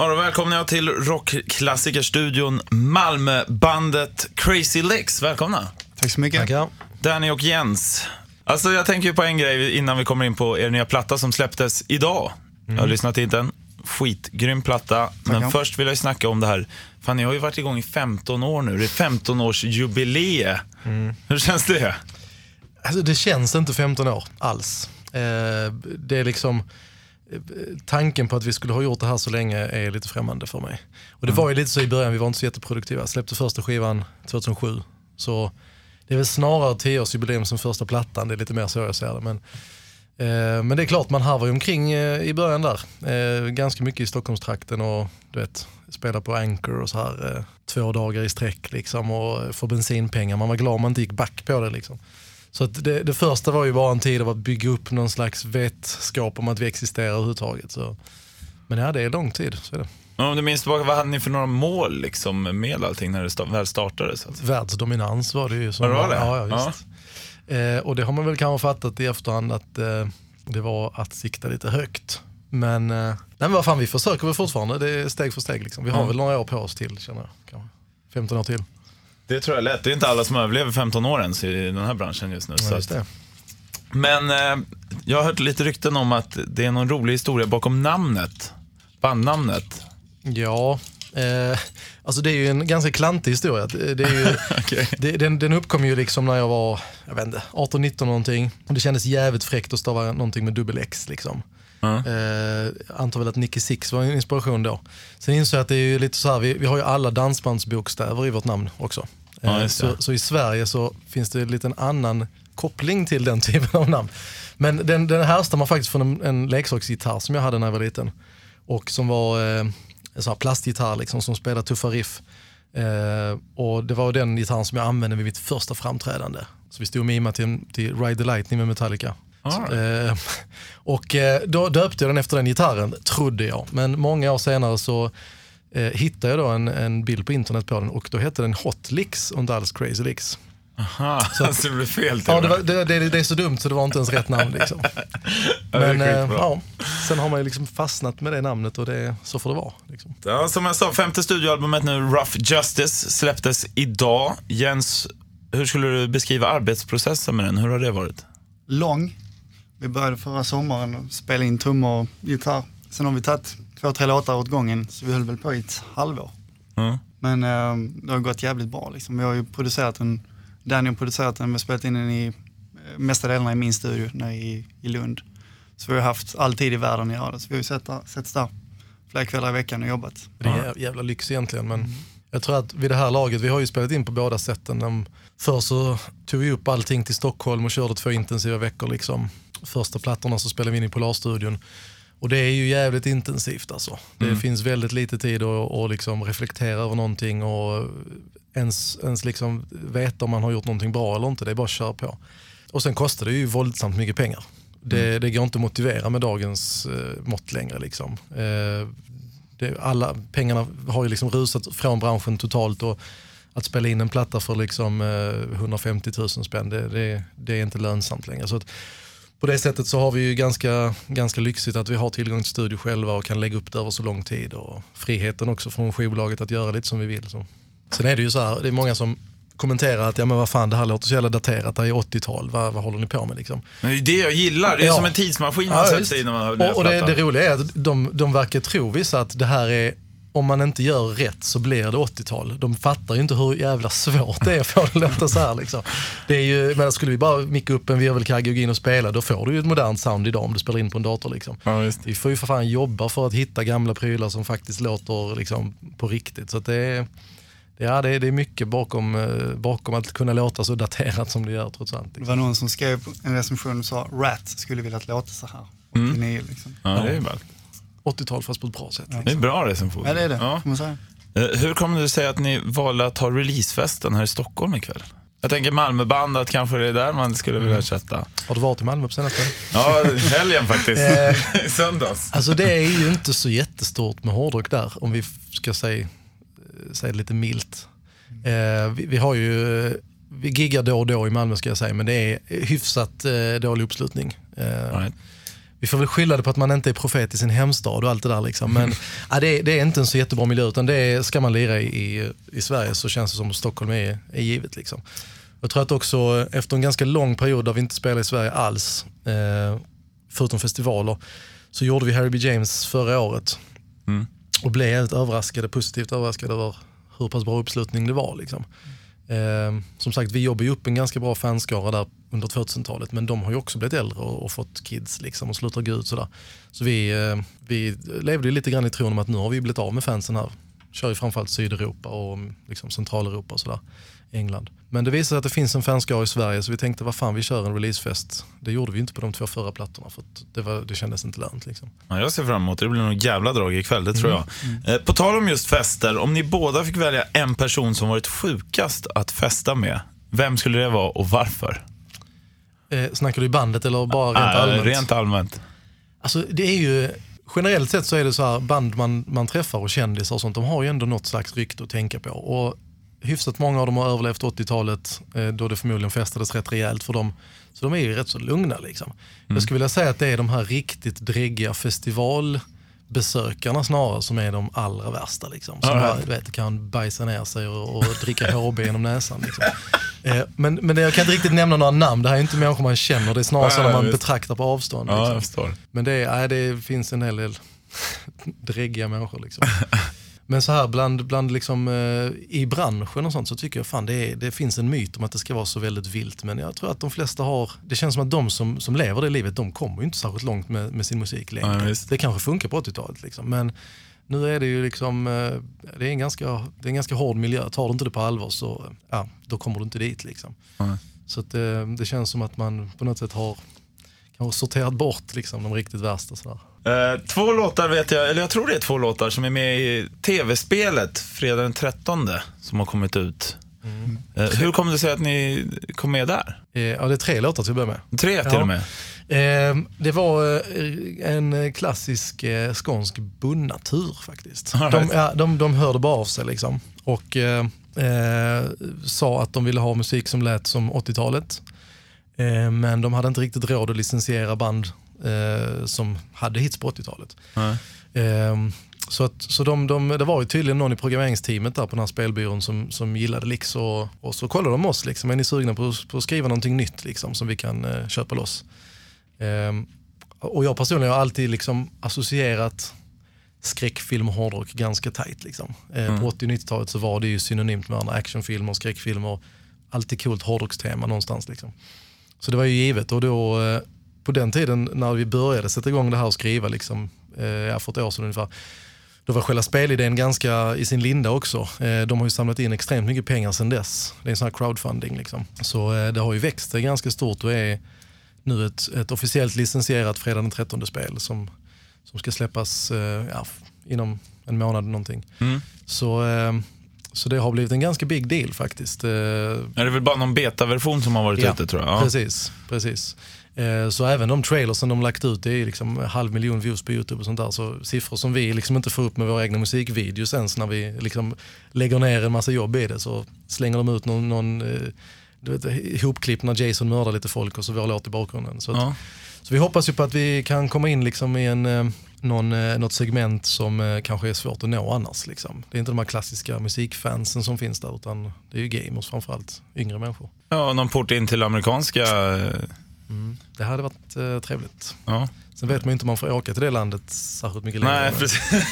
Ja, då välkomnar jag till rockklassikerstudion Malmöbandet Crazy Legs. Välkomna. Tack så mycket. Tackar. Danny och Jens. Alltså jag tänker ju på en grej innan vi kommer in på er nya platta som släpptes idag. Jag har lyssnat in den. Skitgrym platta. Men Tackar. först vill jag ju snacka om det här. Fan, ni har ju varit igång i 15 år nu. Det är 15-årsjubileum. Hur känns det? Alltså, det känns inte 15 år alls. Eh, det är liksom, tanken på att vi skulle ha gjort det här så länge är lite främmande för mig. Och det var ju lite så i början, vi var inte så jätteproduktiva. Släppte första skivan 2007. Så det är väl snarare 10-årsjubileum som första plattan, det är lite mer så jag ser det. Men, eh, men det är klart, man harvar ju omkring eh, i början där. Eh, ganska mycket i Stockholmstrakten och du vet, spela på Anchor och så här eh, två dagar i sträck liksom och få bensinpengar. Man var glad om man inte gick back på det liksom. Så det, det första var ju bara en tid av att bygga upp någon slags vetskap om att vi existerar överhuvudtaget. Så. Men ja, det är lång tid. Så är det. Om du minns tillbaka, vad hade ni för några mål liksom, med allting när det väl startade? Så att... Världsdominans var det ju. Som Ja, det var det? Ja, ja, visst. Eh, och det har man väl kanske fattat i efterhand att eh, det var att sikta lite högt. Men, eh, nej, vad fan, vi försöker väl fortfarande. Det är steg för steg. Liksom. Vi har Mm. väl några år på oss till, känner jag. Kanske. 15 år till. Det tror jag lätt. Det är inte alla som överlever 15 år ens i den här branschen just nu. Ja, just att... det. Men eh, jag har hört lite rykten om att det är någon rolig historia bakom namnet. Bandnamnet. Ja, eh, alltså det är ju en ganska klantig historia. Det är ju, Okej. det, den, den uppkom ju liksom när jag var, jag vet inte, 18-19 någonting. Och det kändes jävligt fräckt att stava någonting med dubbel X liksom. Ja. Eh, antar väl att Nicky Six var en inspiration då. Sen insåg jag att det är lite så här, vi, vi har ju alla dansbandsbokstäver i vårt namn också. Ja, Eh, det. så, så i Sverige så finns det en liten annan koppling till den typen av namn. Men den, den härstammar faktiskt från en, en leksaksgitarr som jag hade när jag var liten. Och som var eh, sån här plastgitarr liksom, som spelade tuffa riff. Eh, och det var den gitarren som jag använde vid mitt första framträdande. Så vi stod och mimade till, till Ride the Lightning med Metallica. Right. Eh, och eh, då döpte jag den efter den gitarren, trodde jag. Men många år senare så eh, hittade jag då en, en bild på internet på den och då hette den Hot Licks och inte alls Crazy Licks. Aha, så det blev fel till Ja, det, var, det, det, det är så dumt så det var inte ens rätt namn. Liksom. Ja, Men eh, skitbra. ja, sen har man ju liksom fastnat med det namnet och det, så får det vara. Liksom. Ja, som jag sa, femte studioalbumet nu, Rough Justice, släpptes idag. Jens, hur skulle du beskriva arbetsprocessen med den? Hur har det varit? Lång. Vi började förra sommaren och spela in trummor och gitarr. Sen har vi tagit två, tre låtar åt gången, så vi höll väl på i ett halvår. Ja. Men eh, det har gått jävligt bra liksom. Vi har ju producerat den, Danny har producerat den, vi har spelat in den i eh, mesta delarna i min studio nere i, i Lund. Så vi har haft all tid i världen att göra det. Så vi har ju sett där, flera kvällar i veckan och jobbat. Det är jä- jävla lyx egentligen. Men jag tror att vid det här laget, vi har ju spelat in på båda sätten. Först så tog vi upp allting till Stockholm och körde två intensiva veckor. Liksom. Första plattorna så spelade vi in i Polarstudion. Och det är ju jävligt intensivt alltså. Det finns väldigt lite tid att, att liksom reflektera över någonting och ens, ens liksom veta om man har gjort någonting bra eller inte. Det är bara att köra på. Och sen kostar det ju våldsamt mycket pengar. Det, det går inte att motivera med dagens eh, mått längre. Liksom. Eh, det, alla pengarna har ju liksom rusat från branschen totalt och att spela in en platta för liksom, eh, 150 000 spänn, det, det, det är inte lönsamt längre. Så att, på det sättet så har vi ju ganska, ganska lyxigt att vi har tillgång till studio själva och kan lägga upp det över så lång tid och friheten också från skivbolaget att göra lite som vi vill. Så. Sen är det ju så här, det är många som kommenterar att ja, men vad fan, det här låter så jävla daterat, det här är 80-tal, vad, vad håller ni på med liksom? Men det är det jag gillar. Det är Ja. som en tidsmaskin man Ja, sätter sig i när man hör nya och, och det, det roliga är att de, de verkar tro vissa att det här är, om man inte gör rätt så blir det 80-tal. De fattar ju inte hur jävla svårt det är att få det att låta så här. Liksom. Det är ju, men skulle vi bara micka upp en virvelkagge och gå in och spela, då får du ju ett modernt sound idag om du spelar in på en dator. Liksom. Ja. Vi får ju för fan jobba för att hitta gamla prylar som faktiskt låter liksom, på riktigt. Så att det, är, ja, det, är, det är mycket bakom, eh, bakom att kunna låta så daterat som det gör trots allt. Det var någon som skrev en recension och sa Rat skulle vilja låta så här. Mm. 89 liksom. Ja, det är ju bra. 80-tal fast på ett bra sätt. Det är bra recension. Ja det är det, Ja. får man säga. Eh, Hur kommer det sig att ni valde att ha releasefesten här i Stockholm ikväll? Jag tänker Malmöbandet, kanske det är där man skulle vilja sätta. Har du varit i Malmö på senaste? Ja, helgen faktiskt. Eh. I söndags. Alltså det är ju inte så jättestort med hårdrock där, om vi ska säga, säga lite milt. Eh, vi, vi har ju, vi giggar då och då i Malmö ska jag säga, men det är hyfsat eh, dålig uppslutning. Eh. Vi får väl skylla det på att man inte är profet i sin hemstad och allt det där. Liksom. Men ja, det, är, det, är inte en så jättebra miljö, utan det är, ska man lira i, i Sverige så känns det som att Stockholm är, är givet. Liksom. Jag tror att också efter en ganska lång period där vi inte spelade i Sverige alls, eh, förutom festivaler, så gjorde vi Harry B. James förra året. Mm. Och blev helt överraskade, positivt överraskade över hur pass bra uppslutning det var. Liksom. Eh, som sagt, vi jobbar ju upp en ganska bra fanskara där under 2000-talet, men de har ju också blivit äldre och, och fått kids liksom, och slutar gå ut. Sådär. Så vi, eh, vi levde ju lite grann i tron om att nu har vi blivit av med fansen här. Kör ju framförallt Sydeuropa och liksom Centraleuropa och sådär. England. Men det visade sig att det finns en fanskara i Sverige så vi tänkte vad fan vi kör en releasefest. Det gjorde vi inte på de två förra plattorna för det, var, det kändes inte lönt. Liksom. Ja, jag ser fram emot det. Det blir nog jävla drag ikväll, det tror jag. Eh, På tal om just fester, om ni båda fick välja en person som varit sjukast att festa med, vem skulle det vara och varför? Eh, snackar du i bandet eller bara rent Äh, allmänt? Rent allmänt. Alltså, det är ju, generellt sett så är det så här, band man, man träffar och kändisar och sånt, de har ju ändå något slags rykte att tänka på. Och hyfsat många av dem har överlevt 80-talet eh, då det förmodligen festades rätt rejält för dem. Så de är ju rätt så lugna. Liksom. Jag skulle vilja säga att det är de här riktigt dräggiga festivalbesökarna snarare som är de allra värsta. Liksom. Som bara, du vet, kan bajsa ner sig och, och dricka HB genom näsan. Liksom. Eh, men, men jag kan inte riktigt nämna några namn, det här är inte människor man känner, det är snarare sådana man visst. betraktar på avstånd. Liksom. Men det, är, nej, det finns en hel del dräggiga människor. Liksom. Men så här bland, bland liksom, eh, i branschen och sånt så tycker jag fan det, är, det finns en myt om att det ska vara så väldigt vilt. Men jag tror att de flesta har, det känns som att de som, som lever det livet, de kommer ju inte särskilt långt med, med sin musik längre. Ja, det kanske funkar på 80-talet liksom. Men nu är det ju liksom, eh, det är en ganska, det är en ganska hård miljö. Tar du inte det på allvar så, ja, då kommer du inte dit liksom. Nej. Så eh, det känns som att man på något sätt har kanske sorterat bort liksom, de riktigt värsta. Sådär. Eh, två låtar vet jag, eller jag tror det är två låtar som är med i tv-spelet fredag den 13 som har kommit ut. Eh, hur kom det sig att ni kom med där? Eh, ja, det är tre låtar till att börja med. Tre till Ja. och med. Det var en klassisk skånsk bunnatur faktiskt. All De, right. ja, de, de hörde bara av sig liksom. och sa att de ville ha musik som lät som 80-talet. Eh, men de hade inte riktigt råd att licensiera band eh, som hade hits på 80-talet. Nej. Ehm, så att, så de, de, det var ju tydligen någon i programmeringsteamet där på den här spelbyrån som, som gillade Lix och, och så kollade de oss. Liksom, är ni sugna på, på att skriva någonting nytt liksom, som vi kan eh, köpa loss? Ehm, och jag personligen har alltid liksom associerat skräckfilm och hårdrock ganska tajt. Liksom. Eh, På 80 och 90-talet så var det ju synonymt med varandra. Actionfilmer, skräckfilmer, alltid coolt hårdrockstema någonstans. Liksom. Så det var ju givet och då eh, på den tiden när vi började sätta igång det här och skriva, liksom, eh, ja, för ett år sedan ungefär, då var själva spelidén ganska i sin linda också. Eh, de har ju samlat in extremt mycket pengar sedan dess. Det är en sån här crowdfunding. Liksom. Så eh, det har ju växt det är ganska stort och är nu ett, ett officiellt licensierat fredag den 13 spel som, som ska släppas eh, ja, inom en månad någonting. Mm. Så, så det har blivit en ganska big deal faktiskt. Är det väl bara någon betaversion som har varit Ja, ute tror jag? Ja. Precis, precis. Eh, Så även de trailers som de lagt ut, det är liksom halv miljon views på YouTube och sånt där. Så siffror som vi liksom inte får upp med våra egna musikvideos ens när vi liksom lägger ner en massa jobb i det så slänger de ut någon, någon eh, du vet, ihopklipp när Jason mördar lite folk och så vår låt i bakgrunden. Så, att, Ja. så vi hoppas ju på att vi kan komma in liksom i en, eh, någon, något segment som kanske är svårt att nå annars. Liksom. Det är inte de här klassiska musikfansen som finns där utan det är ju gamers framförallt, yngre människor. ja, någon port in till amerikanska... eh, Det hade varit eh, trevligt. Ja. Sen vet man ju inte om man får åka till det landet särskilt mycket längre. Nej, precis.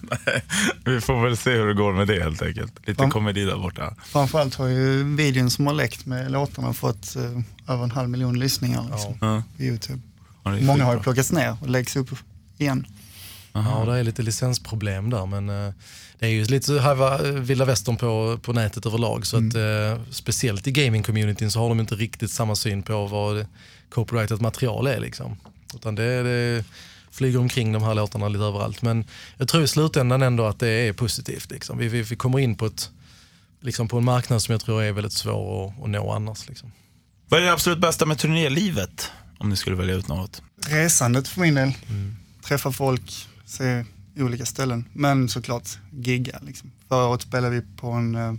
Nej, vi får väl se hur det går med det helt enkelt. Lite Ja. komedi där borta. Framförallt har ju videon som har läckt med låtarna fått eh, över en halv miljon lyssningar liksom, Ja. på YouTube. Ja, Många har ju plockats ner och läggs upp igen. Ja, det är lite licensproblem där men eh, det är ju lite så här va- vilda västern på, på nätet överlag. Så att, eh, speciellt i gaming-communityn så har de inte riktigt samma syn på vad copyrightat material är. Liksom. Utan det, det flyger omkring de här låtarna lite överallt. Men jag tror i slutändan ändå att det är positivt. Liksom. Vi, vi, vi kommer in på, ett, liksom på en marknad som jag tror är väldigt svår att, att nå annars. Liksom. Vad är det absolut bästa med turnélivet? Om ni skulle välja ut något. Resandet för min del. Träffa folk, se olika ställen. Men såklart gigga. Liksom. Förra året spelade vi på en eh,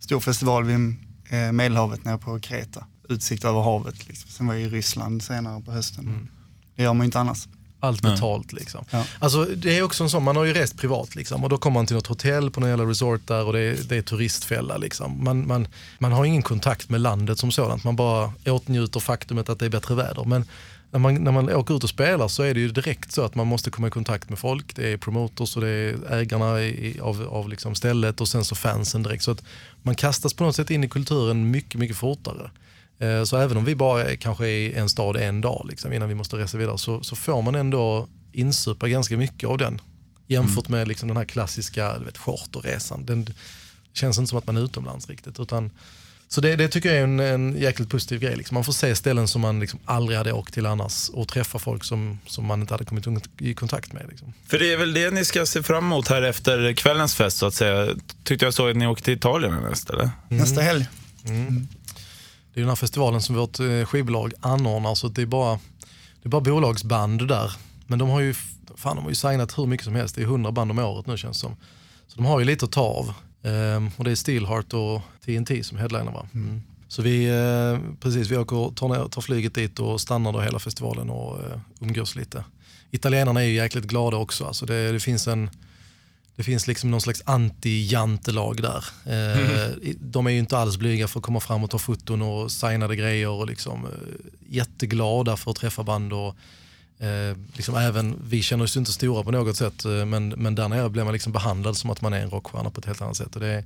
stor festival vid eh, Medelhavet nere på Kreta. Utsikt över havet. Liksom. Sen var jag i Ryssland senare på hösten. Det Det gör man ju inte annars. Allt betalt liksom. Ja. Alltså det är också en sån, man har ju rest privat liksom och då kommer man till något hotell på någon jävla resort där och det är, det är turistfälla liksom. Man, man, man har ingen kontakt med landet som sådant, man bara åtnjuter faktumet att det är bättre väder. Men när man, när man åker ut och spelar så är det ju direkt så att man måste komma i kontakt med folk. Det är promoters och det är ägarna i, av, av liksom stället och sen så fansen direkt. Så att man kastas på något sätt in i kulturen mycket, mycket fortare. Eh, Så även om vi bara är, kanske är i en stad en dag liksom, innan vi måste resa vidare så, så får man ändå insupa ganska mycket av den. Jämfört med liksom den här klassiska du vet, charterresan. Den det känns inte som att man är utomlands riktigt. Utan, så det, det tycker jag är en, en jäkligt positiv grej. Liksom. Man får se ställen som man liksom aldrig hade åkt till annars och träffa folk som, som man inte hade kommit i kontakt med. Liksom. För det är väl det ni ska se fram emot här efter kvällens fest så att säga. Tyckte jag såg att ni åkte till Italien nästa eller? Nästa helg. Det är den här festivalen som vårt eh, skivbolag anordnar så det är bara, det är bara bolagsband där. Men de har ju, fan, de har ju signat hur mycket som helst. Det är 100 band om året nu känns det som. Så de har ju lite att ta av. Ehm, och det är Steelheart och TNT som headliner va? Mm. Så vi, eh, precis, vi åker, tar, ner, tar flyget dit och stannar då hela festivalen och eh, umgås lite. Italienarna är ju jäkligt glada också. Alltså det, det finns en det finns liksom någon slags anti-jantelag där. Eh, De är ju inte alls blyga för att komma fram och ta foton och signade grejer och liksom, eh, jätteglada för att träffa band. Och, eh, liksom även, vi känner oss inte stora på något sätt eh, men, men där nere blir man liksom behandlad som att man är en rockstjärna på ett helt annat sätt. Och det, är,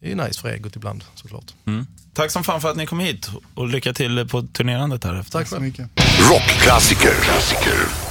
det är nice för egot ibland såklart. Mm. Tack som fan för att ni kom hit och lycka till på turnerandet här efter. Tack Så mycket. Rockklassiker. Klassiker.